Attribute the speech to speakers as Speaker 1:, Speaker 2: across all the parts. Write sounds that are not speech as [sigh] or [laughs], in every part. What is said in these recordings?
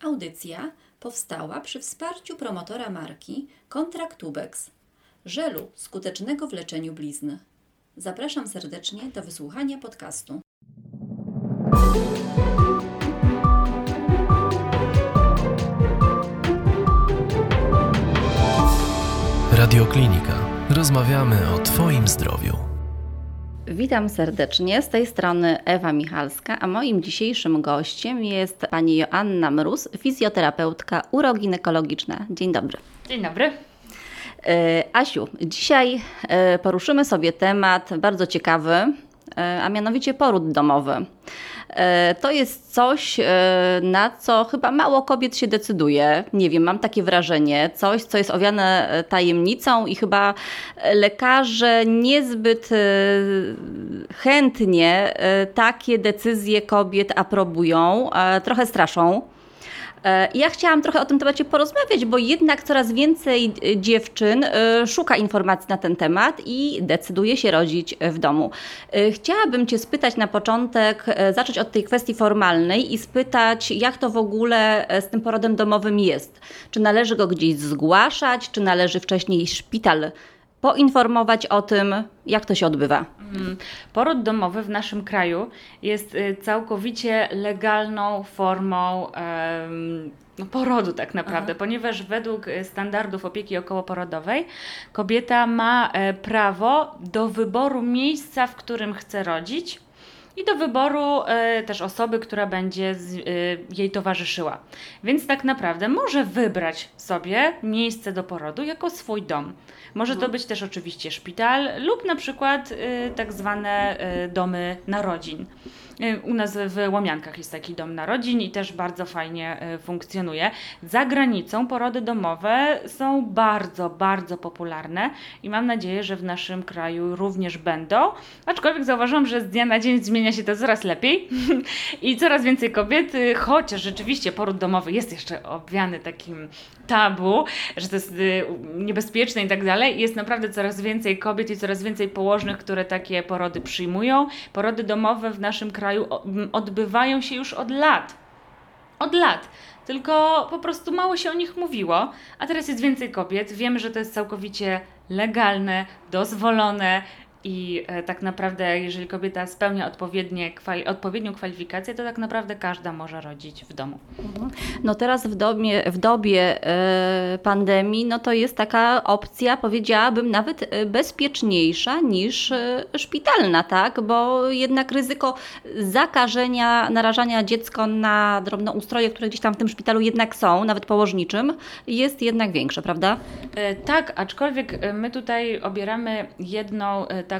Speaker 1: Audycja powstała przy wsparciu promotora marki Kontraktubex, żelu skutecznego w leczeniu blizn. Zapraszam serdecznie do wysłuchania podcastu.
Speaker 2: Radioklinika. Rozmawiamy o Twoim zdrowiu.
Speaker 3: Witam serdecznie, z tej strony Ewa Michalska, a moim dzisiejszym gościem jest pani Joanna Mróz, fizjoterapeutka uroginekologiczna. Dzień dobry.
Speaker 4: Dzień dobry.
Speaker 3: E, Asiu, dzisiaj e, poruszymy sobie temat bardzo ciekawy, e, a mianowicie poród domowy. To jest coś, na co chyba mało kobiet się decyduje. Nie wiem, mam takie wrażenie. Coś, co jest owiane tajemnicą i chyba lekarze niezbyt chętnie takie decyzje kobiet aprobują, trochę straszą. E, ja chciałam trochę o tym temacie porozmawiać, bo jednak coraz więcej e, dziewczyn e, szuka informacji na ten temat i decyduje się rodzić w domu. Chciałabym Cię spytać na początek, zacząć od tej kwestii formalnej i spytać, jak to w ogóle z tym porodem domowym jest. Czy należy go gdzieś zgłaszać, czy należy wcześniej szpital poinformować o tym, jak to się odbywa. Mm.
Speaker 4: Poród domowy w naszym kraju jest y, całkowicie legalną formą no, porodu tak naprawdę, Aha. ponieważ według y, standardów opieki okołoporodowej kobieta ma e, prawo do wyboru miejsca, w którym chce rodzić i do wyboru e, też osoby, która będzie z, e, jej towarzyszyła. Więc tak naprawdę może wybrać sobie miejsce do porodu jako swój dom. Może to mhm. być też oczywiście szpital lub na przykład e, tak zwane domy narodzin. Y, u nas w Łomiankach jest taki dom narodzin i też bardzo fajnie y, funkcjonuje. Za granicą porody domowe są bardzo, bardzo popularne i mam nadzieję, że w naszym kraju również będą. Aczkolwiek zauważyłam, że z dnia na dzień zmienia się to coraz lepiej [laughs] i coraz więcej kobiet, y, chociaż rzeczywiście poród domowy jest jeszcze obwiany takim tabu, że to jest niebezpieczne i tak dalej. Jest naprawdę coraz więcej kobiet i coraz więcej położnych, które takie porody przyjmują. Porody domowe w naszym kraju kraju odbywają się już od lat. Od lat. Tylko po prostu mało się o nich mówiło, a teraz jest więcej kobiet. Wiemy, że to jest całkowicie legalne, dozwolone i e, tak naprawdę, jeżeli kobieta spełnia odpowiednie kwali odpowiednią kwalifikację, to tak naprawdę każda może rodzić w domu.
Speaker 3: Mhm. No teraz w, domie, w dobie e, pandemii, no to jest taka opcja, powiedziałabym, nawet e, bezpieczniejsza niż szpitalna, tak? Bo jednak ryzyko zakażenia, narażania dziecko na drobnoustroje, które gdzieś tam w tym szpitalu jednak są, nawet położniczym, jest jednak większe, prawda?
Speaker 4: Tak, aczkolwiek my tutaj obieramy jedną taką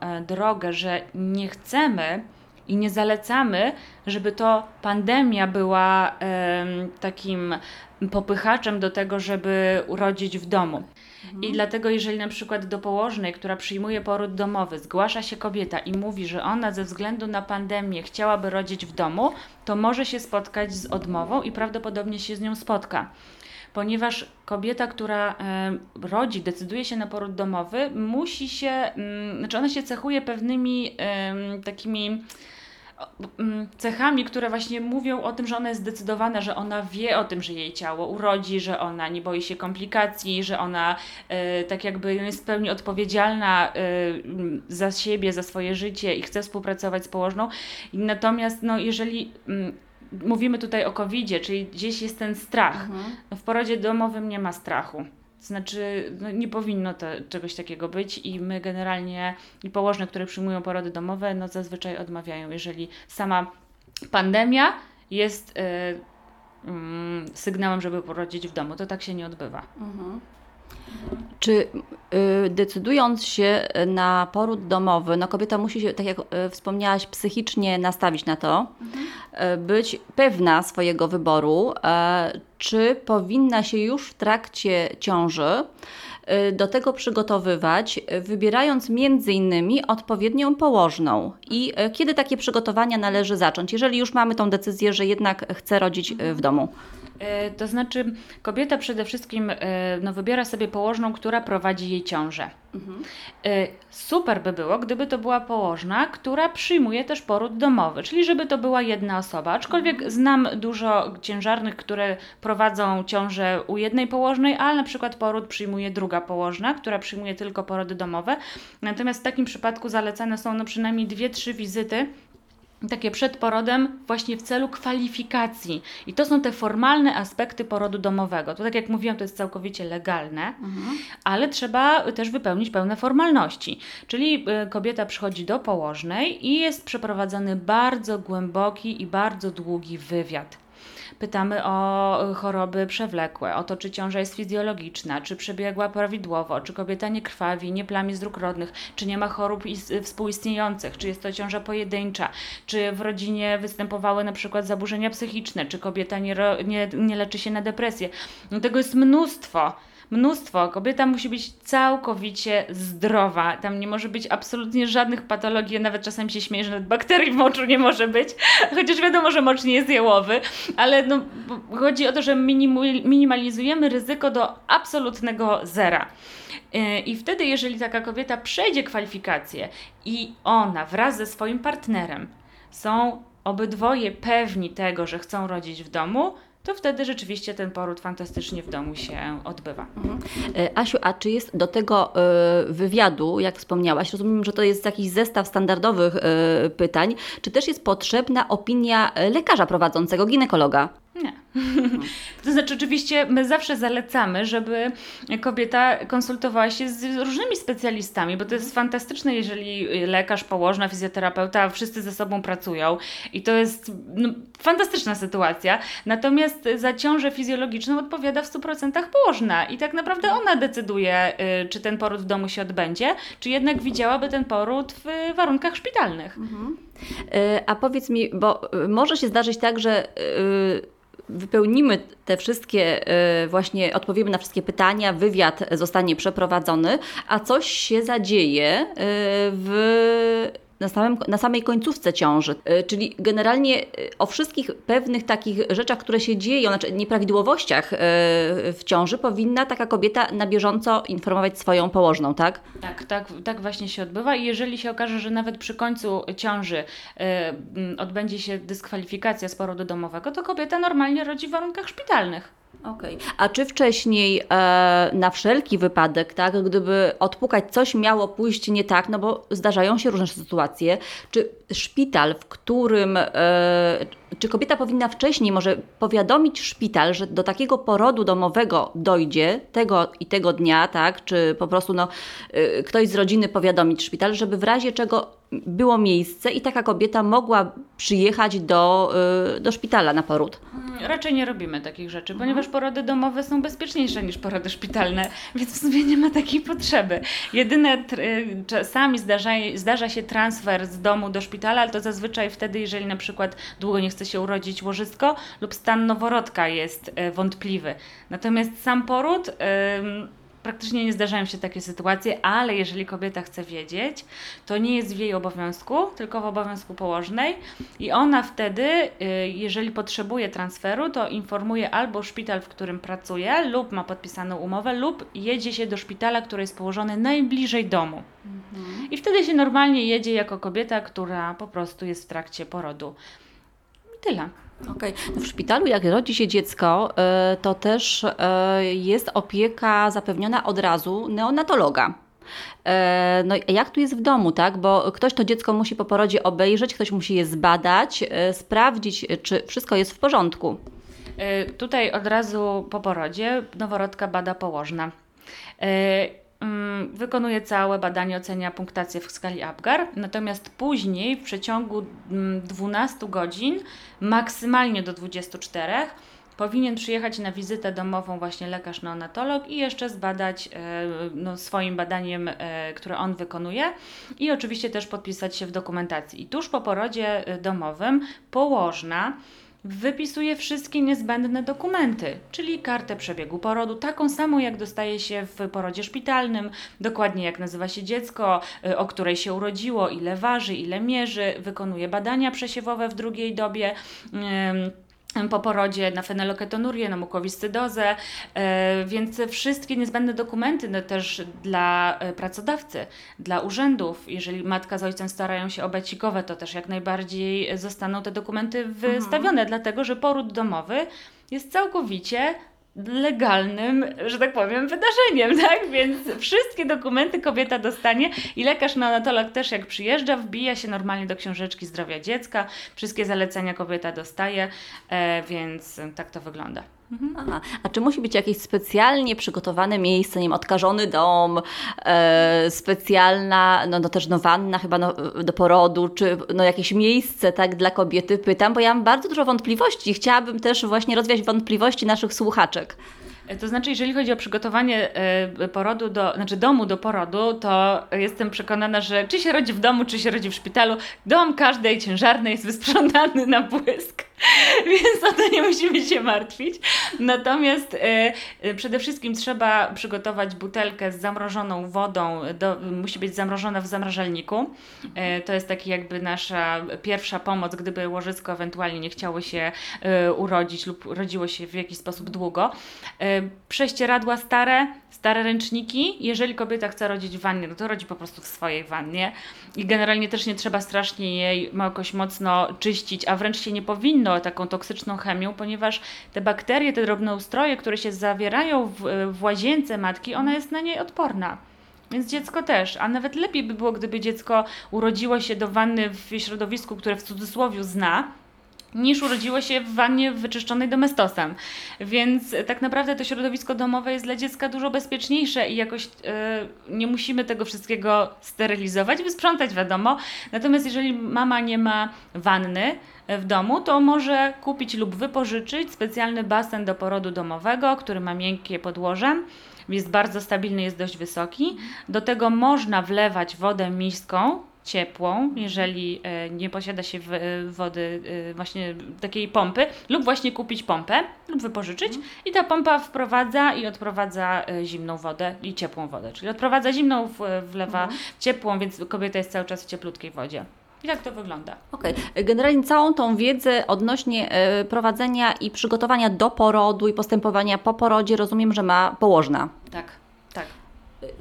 Speaker 4: e, drogę, że nie chcemy i nie zalecamy, żeby to pandemia była takim popychaczem do tego, żeby urodzić w domu. Mhm. I dlatego, jeżeli na przykład do położnej, która przyjmuje poród domowy, zgłasza się kobieta i mówi, że ona ze względu na pandemię chciałaby rodzić w domu, to może się spotkać z odmową i prawdopodobnie się z nią spotka ponieważ kobieta, która rodzi, decyduje się na poród domowy, musi się, mm, znaczy ona się cechuje pewnymi takimi mm, cechami, które właśnie mówią o tym, że ona jest zdecydowana, że ona wie o tym, że jej ciało urodzi, że ona nie boi się komplikacji, że ona e, tak jakby jest w pełni odpowiedzialna e, za siebie, za swoje życie i chce współpracować z położną. Natomiast no, jeżeli mm, mówimy tutaj o covid czyli gdzieś jest ten strach. Mhm. W porodzie domowym nie ma strachu. Znaczy, no nie powinno to, czegoś takiego być i my generalnie i położne, które przyjmują porody domowe, no zazwyczaj odmawiają. Jeżeli sama pandemia jest y, y, sygnałem, żeby porodzić w domu, to tak się nie odbywa. Mhm.
Speaker 3: Czy y, decydując się na poród domowy, no kobieta musi się, tak jak y, wspomniałaś, psychicznie nastawić na to, mhm. y, być pewna swojego wyboru, czy powinna się już w trakcie ciąży do tego przygotowywać, wybierając między innymi odpowiednią położną. I kiedy takie przygotowania należy zacząć, jeżeli już mamy tą decyzję, że jednak chce rodzić w domu?
Speaker 4: E, to znaczy, kobieta przede wszystkim e, no, wybiera sobie położną, która prowadzi jej ciążę. Mhm. Super by było, gdyby to była położna, która przyjmuje też poród domowy, czyli żeby to była jedna osoba. Aczkolwiek mhm. znam dużo ciężarnych, które prowadzą ciążę u jednej położnej, ale na przykład poród przyjmuje druga położna, która przyjmuje tylko porody domowe. Natomiast w takim przypadku zalecane są no przynajmniej dwie, trzy wizyty takie przed porodem właśnie w celu kwalifikacji. I to są te formalne aspekty porodu domowego. To tak jak mówiłam, to jest całkowicie legalne, mhm. ale trzeba też wypełnić pełne formalności. Czyli y, kobieta przychodzi do położnej i jest przeprowadzany bardzo głęboki i bardzo długi wywiad. Pytamy o choroby przewlekłe, o to, czy ciąża jest fizjologiczna, czy przebiegła prawidłowo, czy kobieta nie krwawi, nie plami z dróg rodnych, czy nie ma chorób współistniejących, czy jest to ciąża pojedyncza, czy w rodzinie występowały na przykład zaburzenia psychiczne, czy kobieta nie, nie, nie leczy się na depresję. No tego jest mnóstwo mnóstwo. Kobieta musi być całkowicie zdrowa. Tam nie może być absolutnie żadnych patologii. Nawet czasem się śmieję, że nawet bakterii w moczu nie może być. [laughs] Chociaż wiadomo, że mocz nie jest jałowy. Ale no, chodzi o to, że minimalizujemy ryzyko do absolutnego zera. Y, I wtedy, jeżeli taka kobieta przejdzie kwalifikację i ona wraz ze swoim partnerem są obydwoje pewni tego, że chcą rodzić w domu, to wtedy rzeczywiście ten poród fantastycznie w domu się odbywa. Mhm.
Speaker 3: E, Asiu, a czy jest do tego e, wywiadu, jak wspomniałaś, rozumiem, że to jest jakiś zestaw standardowych e, pytań, czy też jest potrzebna opinia lekarza prowadzącego, ginekologa?
Speaker 4: Nie. [laughs] To znaczy, oczywiście, my zawsze zalecamy, żeby kobieta konsultowała się z różnymi specjalistami, bo to jest fantastyczne, jeżeli lekarz, położna, fizjoterapeuta, wszyscy ze sobą pracują i to jest no, fantastyczna sytuacja. Natomiast za ciążę fizjologiczną odpowiada w 100% położna i tak naprawdę ona decyduje, y, czy ten poród w domu się odbędzie, czy jednak widziałaby ten poród w warunkach szpitalnych. Mhm.
Speaker 3: Y, a powiedz mi, bo y, może się zdarzyć tak, że wypełnimy te wszystkie, właśnie odpowiemy na wszystkie pytania, wywiad zostanie przeprowadzony, a coś się zadzieje w na, samym, na samej końcówce ciąży. E, czyli generalnie o wszystkich pewnych takich rzeczach, które się dzieją, znaczy nieprawidłowościach w ciąży, powinna taka kobieta na bieżąco informować swoją położną, tak?
Speaker 4: Tak, tak, tak właśnie się odbywa i jeżeli się okaże, że nawet przy końcu ciąży odbędzie się dyskwalifikacja z porodu domowego, to kobieta normalnie rodzi w warunkach szpitalnych.
Speaker 3: Okej. Okay. A czy wcześniej e, na wszelki wypadek, tak, gdyby odpukać coś miało pójść nie tak, no bo zdarzają się różne sytuacje, czy szpital, w którym, e, czy kobieta powinna wcześniej może powiadomić szpital, że do takiego porodu domowego dojdzie tego i tego dnia, tak, czy po prostu no, e, ktoś z rodziny powiadomić szpital, żeby w razie czego było miejsce i taka kobieta mogła przyjechać do, y, do szpitala na poród?
Speaker 4: Mm, raczej nie robimy takich rzeczy, mhm. ponieważ porody domowe są bezpieczniejsze niż porody szpitalne, [laughs] więc w sumie nie ma takiej potrzeby. Jedyne y, czasami zdarza, zdarza się transfer z domu do szpitala, ale to zazwyczaj wtedy, jeżeli na przykład długo nie chce się urodzić łożysko lub stan noworodka jest y, wątpliwy. Natomiast sam poród praktycznie nie zdarzają się takie sytuacje, ale jeżeli kobieta chce wiedzieć, to nie jest w jej obowiązku, tylko w obowiązku położnej i ona wtedy, y, jeżeli potrzebuje transferu, to informuje albo szpital, w którym pracuje, lub ma podpisaną umowę, lub jedzie się do szpitala, który jest położony najbliżej domu. Mhm. I wtedy się normalnie jedzie jako kobieta, która po prostu jest w trakcie porodu. I tyle.
Speaker 3: Okej. No w szpitalu, jak rodzi się dziecko, e, to też e, jest opieka zapewniona od razu neonatologa. E, no jak tu jest w domu, tak? Bo ktoś to dziecko musi po porodzie obejrzeć, ktoś musi je zbadać, sprawdzić, czy wszystko jest w porządku.
Speaker 4: Tutaj od razu po porodzie noworodka bada położna. Mm, wykonuje całe badanie, ocenia punktację w skali Apgar, natomiast później w przeciągu 12 mm, godzin, maksymalnie do 24, powinien przyjechać na wizytę domową właśnie lekarz neonatolog i jeszcze zbadać e, no, swoim badaniem, e, które on wykonuje i oczywiście też podpisać się w dokumentacji. I tuż po porodzie e, domowym położna wypisuje wszystkie niezbędne dokumenty, czyli kartę przebiegu porodu, taką samą jak dostaje się w porodzie szpitalnym, dokładnie jak nazywa się dziecko, y, o której się urodziło, ile waży, ile mierzy, wykonuje badania przesiewowe w drugiej dobie po porodzie na fenyloketonurię, na mukowiscydozę, e, więc wszystkie niezbędne dokumenty no też dla e, pracodawcy, dla urzędów, jeżeli matka z ojcem starają się o becikowe, to też jak najbardziej zostaną te dokumenty wystawione, dlatego że poród domowy jest całkowicie legalnym, że tak powiem, wydarzeniem, [laughs] tak? Więc wszystkie dokumenty kobieta dostanie i lekarz neonatolog też jak przyjeżdża, wbija się normalnie do książeczki zdrowia dziecka, wszystkie zalecenia kobieta dostaje, e, więc tak to wygląda.
Speaker 3: Aha. A czy musi być jakieś specjalnie przygotowane miejsce, nie wiem, odkażony dom, e, specjalna, no, no też no wanna chyba no, do porodu, czy no jakieś miejsce tak dla kobiety? Pytam, bo ja mam bardzo dużo wątpliwości. Chciałabym też właśnie rozwiać wątpliwości naszych słuchaczek.
Speaker 4: E, To znaczy, jeżeli chodzi o przygotowanie e, porodu do, znaczy domu do porodu, to jestem przekonana, że czy się rodzi w domu, czy się rodzi w szpitalu, dom każdej ciężarnej jest wysprzątany na błysk, [laughs] więc o to nie musimy się martwić. Natomiast e, e, przede wszystkim trzeba przygotować butelkę z zamrożoną wodą, do, musi być zamrożona w zamrażalniku. E, to jest taki jakby nasza pierwsza pomoc, gdyby łożysko ewentualnie nie chciało się e, urodzić lub rodziło się w jakiś sposób długo. E, Prześcieradła stare, stare ręczniki. Jeżeli kobieta chce rodzić w wannie, no to rodzi po prostu w swojej wannie. I generalnie też nie trzeba strasznie jej jakoś mocno czyścić, a wręcz się nie powinno taką toksyczną chemią, ponieważ te bakterie, te drobnoustroje, które się zawierają w, w łazience matki, ona jest na niej odporna. Więc dziecko też, a nawet lepiej by było, gdyby dziecko urodziło się do wanny w środowisku, które w cudzysłowie zna, niż urodziło się w wannie wyczyszczonej domestosem. Więc e, tak naprawdę to środowisko domowe jest dla dziecka dużo bezpieczniejsze i jakoś e, nie musimy tego wszystkiego sterylizować, wysprzątać wiadomo. Natomiast jeżeli mama nie ma wanny e, w domu, to może kupić lub wypożyczyć specjalny basen do porodu domowego, który ma miękkie podłoże. Jest bardzo stabilny, jest dość wysoki. Do tego można wlewać wodę miską, ciepłą, jeżeli e, nie posiada się e, wody e, właśnie takiej pompy, lub właśnie kupić pompę lub wypożyczyć i ta pompa wprowadza i odprowadza zimną wodę i ciepłą wodę, czyli odprowadza zimną, wlewa ciepłą, więc kobieta jest cały czas w cieplutkiej wodzie. I tak to wygląda.
Speaker 3: Okej. Generalnie całą tą wiedzę odnośnie prowadzenia i przygotowania do porodu i postępowania po porodzie rozumiem, że ma położna.
Speaker 4: Tak.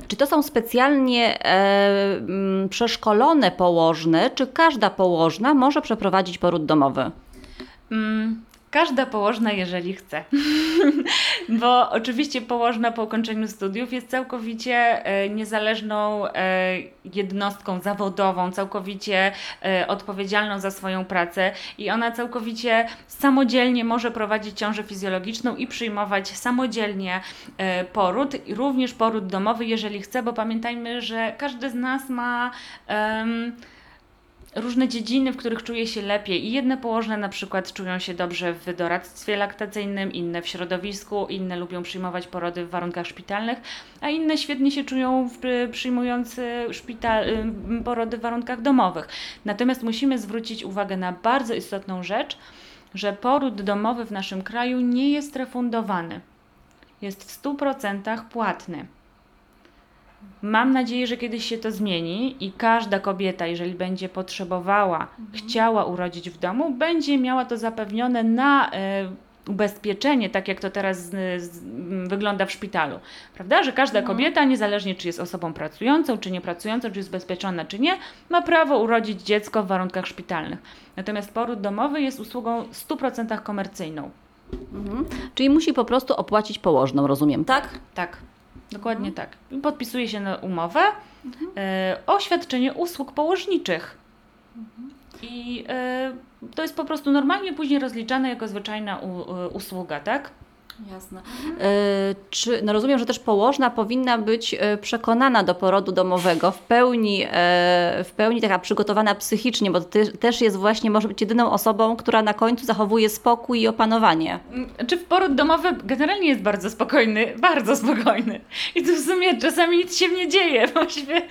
Speaker 3: Czy to są specjalnie e, mm, przeszkolone położne, czy każda położna może przeprowadzić poród domowy?
Speaker 4: Mm, każda położna, jeżeli chce. [laughs] Bo oczywiście położna po ukończeniu studiów jest całkowicie e, niezależną e, jednostką zawodową, całkowicie e, odpowiedzialną za swoją pracę i ona całkowicie samodzielnie może prowadzić ciążę fizjologiczną i przyjmować samodzielnie poród, również poród domowy, jeżeli chce, bo pamiętajmy, że każdy z nas ma. em, różne dziedziny, w których czuje się lepiej. I jedne położne na przykład czują się dobrze w doradztwie laktacyjnym, inne w środowisku, inne lubią przyjmować porody w warunkach szpitalnych, a inne świetnie się czują w, przyjmując y, szpital, y, porody w warunkach domowych. Natomiast musimy zwrócić uwagę na bardzo istotną rzecz, że poród domowy w naszym kraju nie jest refundowany. Jest w 100% płatny. Mam nadzieję, że kiedyś się to zmieni i każda kobieta, jeżeli będzie potrzebowała, chciała urodzić w domu, będzie miała to zapewnione na e, ubezpieczenie, tak jak to teraz z, m, wygląda w szpitalu. Prawda? Że każda kobieta, niezależnie czy jest osobą pracującą, czy niepracującą, czy jest ubezpieczona, czy nie, ma prawo urodzić dziecko w warunkach szpitalnych. Natomiast poród domowy jest usługą w 100% komercyjną.
Speaker 3: Mhm. Czyli musi po prostu opłacić położną, rozumiem, tak?
Speaker 4: Tak, dokładnie tak. Podpisuje się na umowę e, o świadczenie usług położniczych. I e, to jest po prostu normalnie później rozliczane jako zwyczajna u, e, usługa, tak?
Speaker 3: Jasne. E, czy, no rozumiem, że też położna powinna być e, przekonana do porodu domowego, w pełni, e, w pełni taka przygotowana psychicznie, bo ty, też jest właśnie, może być jedyną osobą, która na końcu zachowuje spokój i opanowanie.
Speaker 4: Mm, Czy w poród domowy generalnie jest bardzo spokojny, bardzo spokojny. I tu w sumie czasami nic się nie dzieje, właściwie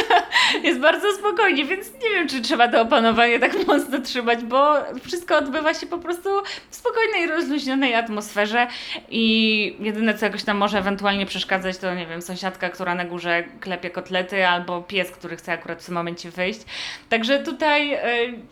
Speaker 4: [laughs] jest bardzo spokojnie, więc nie wiem, czy trzeba to opanowanie tak mocno trzymać, bo wszystko odbywa się po prostu w spokojnej, rozluźnionej atmosferze i jedyne, co jakoś tam może ewentualnie przeszkadzać, to nie wiem, sąsiadka, która na górze klepie kotlety, albo pies, który chce akurat w tym momencie wyjść. Także tutaj e,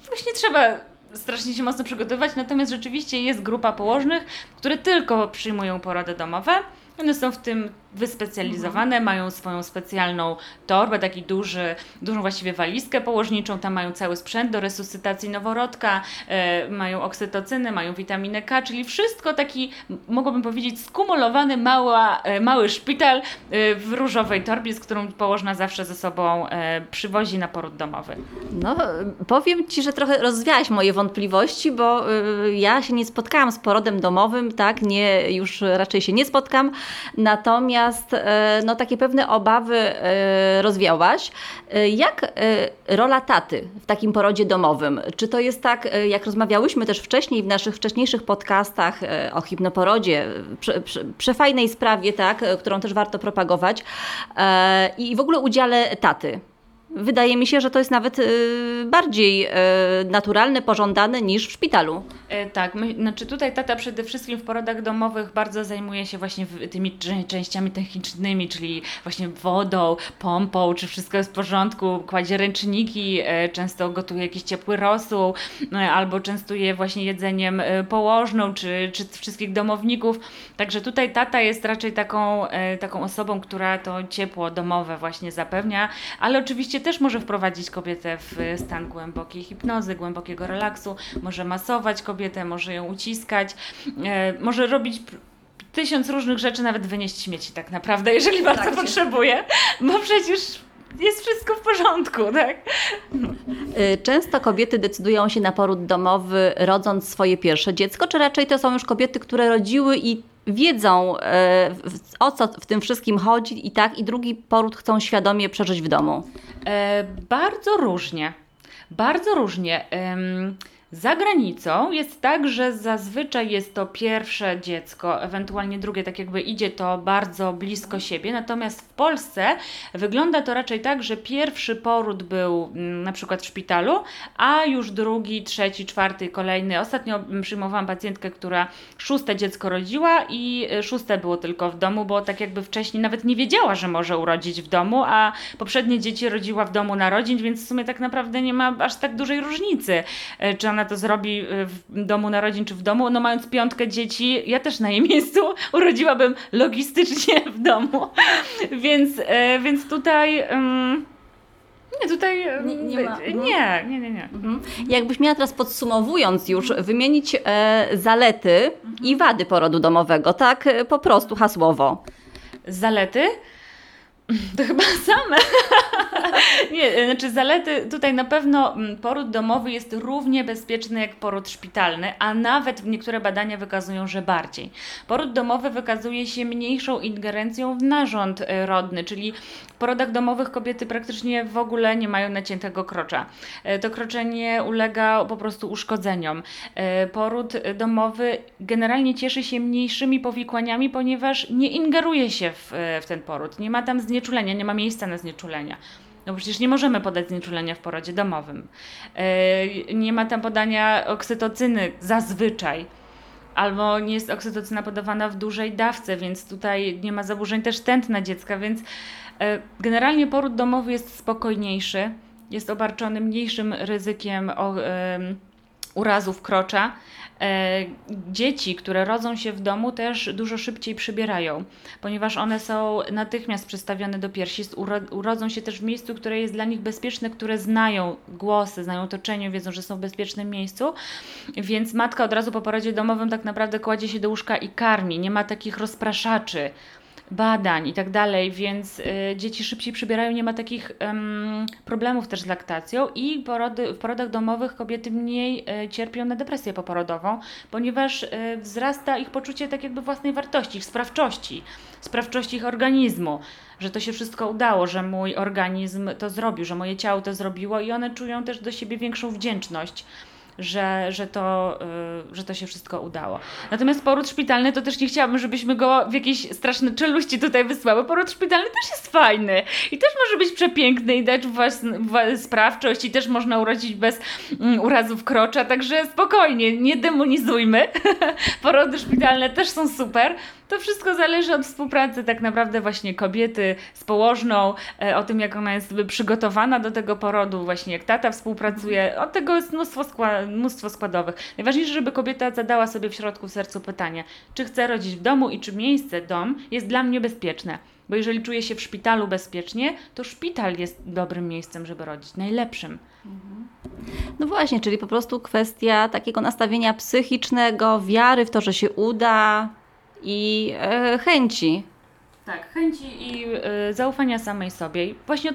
Speaker 4: właśnie trzeba strasznie się mocno przygotowywać, natomiast rzeczywiście jest grupa położnych, które tylko przyjmują porody domowe. One są w tym wyspecjalizowane, mają swoją specjalną torbę, taki duży, dużą właściwie walizkę położniczą, tam mają cały sprzęt do resuscytacji noworodka, e, mają oksytocyny, mają witaminę K, czyli wszystko taki, mogłabym powiedzieć, skumulowany mała, e, mały szpital e, w różowej torbie, z którą położna zawsze ze sobą przywozi na poród domowy.
Speaker 3: No, powiem Ci, że trochę rozwiałaś moje wątpliwości, bo ja się nie spotkałam z porodem domowym, tak, nie, już raczej się nie spotkam, natomiast e, no, takie pewne obawy e, rozwiałaś. E, Jak rola taty w takim porodzie domowym? Czy to jest tak, jak rozmawiałyśmy też wcześniej w naszych wcześniejszych podcastach o hipnoporodzie, prze, prze, przefajnej sprawie, tak, którą też warto propagować i w ogóle udziale taty? Wydaje mi się, że to jest nawet y, bardziej y, naturalne, pożądane niż w szpitalu.
Speaker 4: E, tak, my, znaczy tutaj tata przede wszystkim w porodach domowych bardzo zajmuje się właśnie tymi czę- częściami technicznymi, czyli właśnie wodą, pompą, czy wszystko jest w porządku, kładzie ręczniki, e, często gotuje jakiś ciepły rosół, e, albo częstuje właśnie jedzeniem położną, czy, czy wszystkich domowników. Także tutaj tata jest raczej taką, taką osobą, która to ciepło domowe właśnie zapewnia, ale oczywiście też może wprowadzić kobietę w stan głębokiej hipnozy, głębokiego relaksu, może masować kobietę, może ją uciskać, e, może robić tysiąc różnych rzeczy, nawet wynieść śmieci tak naprawdę, jeżeli bardzo
Speaker 3: Tak.
Speaker 4: potrzebuje, bo przecież jest wszystko w porządku, tak?
Speaker 3: Y, Często kobiety decydują się na poród domowy, rodząc swoje pierwsze dziecko, czy raczej to są już kobiety, które rodziły i wiedzą, e, o co w tym wszystkim chodzi, i tak, i drugi poród chcą świadomie przeżyć w domu.
Speaker 4: E, bardzo różnie. Bardzo różnie. Za granicą jest tak, że zazwyczaj jest to pierwsze dziecko, ewentualnie drugie, tak jakby idzie to bardzo blisko siebie. Natomiast w Polsce wygląda to raczej tak, że pierwszy poród był mm, na przykład w szpitalu, a już drugi, trzeci, czwarty, kolejny. Ostatnio mm, przyjmowałam pacjentkę, która szóste dziecko rodziła i y, szóste było tylko w domu, bo tak jakby wcześniej nawet nie wiedziała, że może urodzić w domu, a poprzednie dzieci rodziła w domu narodzin, więc w sumie tak naprawdę nie ma aż tak dużej różnicy, e, czy ona to zrobi e, w domu narodzin, czy w domu. No mając piątkę dzieci, ja też na jej miejscu [laughs] urodziłabym logistycznie [laughs] w domu, więc, e, więc tutaj... em, nie, tutaj... em,
Speaker 3: Nie- nie ma-
Speaker 4: nie, nie, nie, nie.
Speaker 3: Mhm. Jakbyś miała teraz podsumowując już, wymienić e, zalety i wady porodu domowego, tak e, po prostu hasłowo.
Speaker 4: Zalety? [laughs] To chyba same. [laughs] Nie, znaczy zalety tutaj na pewno mm, poród domowy jest równie bezpieczny jak poród szpitalny, a nawet niektóre badania wykazują, że bardziej. Poród domowy wykazuje się mniejszą ingerencją w narząd e, rodny, czyli w porodach domowych kobiety praktycznie w ogóle nie mają naciętego krocza. E, To krocze nie ulega po prostu uszkodzeniom. E, Poród domowy generalnie cieszy się mniejszymi powikłaniami, ponieważ nie ingeruje się w, w ten poród. Nie ma tam znieczulenia, nie ma miejsca na znieczulenia. No przecież nie możemy podać znieczulenia w porodzie domowym. E, Nie ma tam podania oksytocyny zazwyczaj. Albo nie jest oksytocyna podawana w dużej dawce, więc tutaj nie ma zaburzeń też tętna dziecka, więc e, generalnie poród domowy jest spokojniejszy, jest obarczony mniejszym ryzykiem urazów krocza. E, Dzieci, które rodzą się w domu, też dużo szybciej przybierają, ponieważ one są natychmiast przystawione do piersi, uro- urodzą się też w miejscu, które jest dla nich bezpieczne, które znają głosy, znają otoczenie, wiedzą, że są w bezpiecznym miejscu, więc matka od razu po porodzie domowym tak naprawdę kładzie się do łóżka i karmi, nie ma takich rozpraszaczy badań i tak dalej, więc y, dzieci szybciej przybierają, nie ma takich em, problemów też z laktacją i porody, w porodach domowych kobiety mniej y, cierpią na depresję poporodową, ponieważ y, wzrasta ich poczucie tak jakby własnej wartości, ich sprawczości, sprawczości ich organizmu, że to się wszystko udało, że mój organizm to zrobił, że moje ciało to zrobiło i one czują też do siebie większą wdzięczność że, że, to, y, że to się wszystko udało. Natomiast poród szpitalny to też nie chciałabym, żebyśmy go w jakieś straszne czeluści tutaj wysłały. Poród szpitalny też jest fajny i też może być przepiękny i dać własn- wa- sprawczość i też można urodzić bez mm, urazów krocza, także spokojnie, nie demonizujmy. [laughs] Porody szpitalne też są super. To wszystko zależy od współpracy tak naprawdę właśnie kobiety z położną, e, o tym jak ona jest przygotowana do tego porodu, właśnie jak tata współpracuje. Od tego jest mnóstwo skła- mnóstwo składowych. Najważniejsze, żeby kobieta zadała sobie w środku w sercu pytanie, czy chce rodzić w domu i czy miejsce, dom jest dla mnie bezpieczne. Bo jeżeli czuję się w szpitalu bezpiecznie, to szpital jest dobrym miejscem, żeby rodzić, najlepszym.
Speaker 3: No właśnie, czyli po prostu kwestia takiego nastawienia psychicznego, wiary w to, że się uda i e, chęci.
Speaker 4: Tak, chęci i y, zaufania samej sobie. I właśnie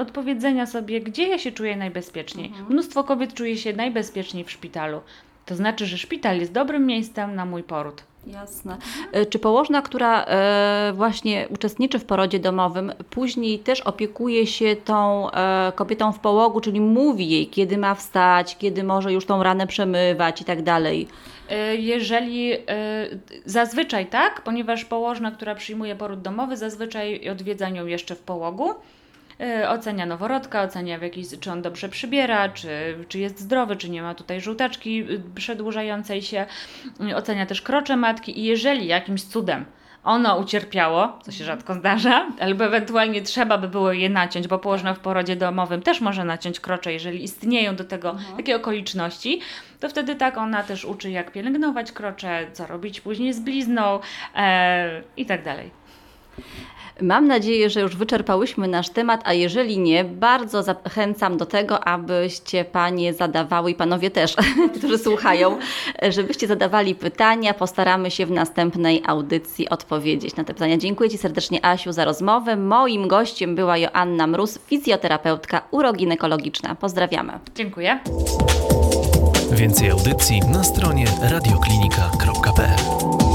Speaker 4: odpowiedzenia sobie, gdzie ja się czuję najbezpieczniej. Mnóstwo kobiet czuje się najbezpieczniej w szpitalu. To znaczy, że szpital jest dobrym miejscem na mój poród.
Speaker 3: Jasne. E, Czy położna, która e, właśnie uczestniczy w porodzie domowym, później też opiekuje się tą e, kobietą w połogu, czyli mówi jej, kiedy ma wstać, kiedy może już tą ranę przemywać i tak dalej?
Speaker 4: Jeżeli zazwyczaj tak, ponieważ położna, która przyjmuje poród domowy, zazwyczaj odwiedza ją jeszcze w połogu. Y, Ocenia noworodka, ocenia w jakiś, czy on dobrze przybiera, czy, czy jest zdrowy, czy nie ma tutaj żółtaczki y, przedłużającej się. Y, Ocenia też krocze matki i jeżeli jakimś cudem ono ucierpiało, co się rzadko zdarza, albo ewentualnie trzeba by było je naciąć, bo położna w porodzie domowym też może naciąć krocze, jeżeli istnieją do tego takie okoliczności, to wtedy tak ona też uczy, jak pielęgnować krocze, co robić później z blizną e, i tak dalej.
Speaker 3: Mam nadzieję, że już wyczerpałyśmy nasz temat, a jeżeli nie, bardzo zachęcam do tego, abyście panie zadawały i panowie też, [laughs] którzy słuchają, żebyście zadawali pytania. Postaramy się w następnej audycji odpowiedzieć na te pytania. Dziękuję Ci serdecznie, Asiu, za rozmowę. Moim gościem była Joanna Mróz, fizjoterapeutka uroginekologiczna. Pozdrawiamy.
Speaker 4: Dziękuję.
Speaker 2: Więcej audycji na stronie radioklinika.pl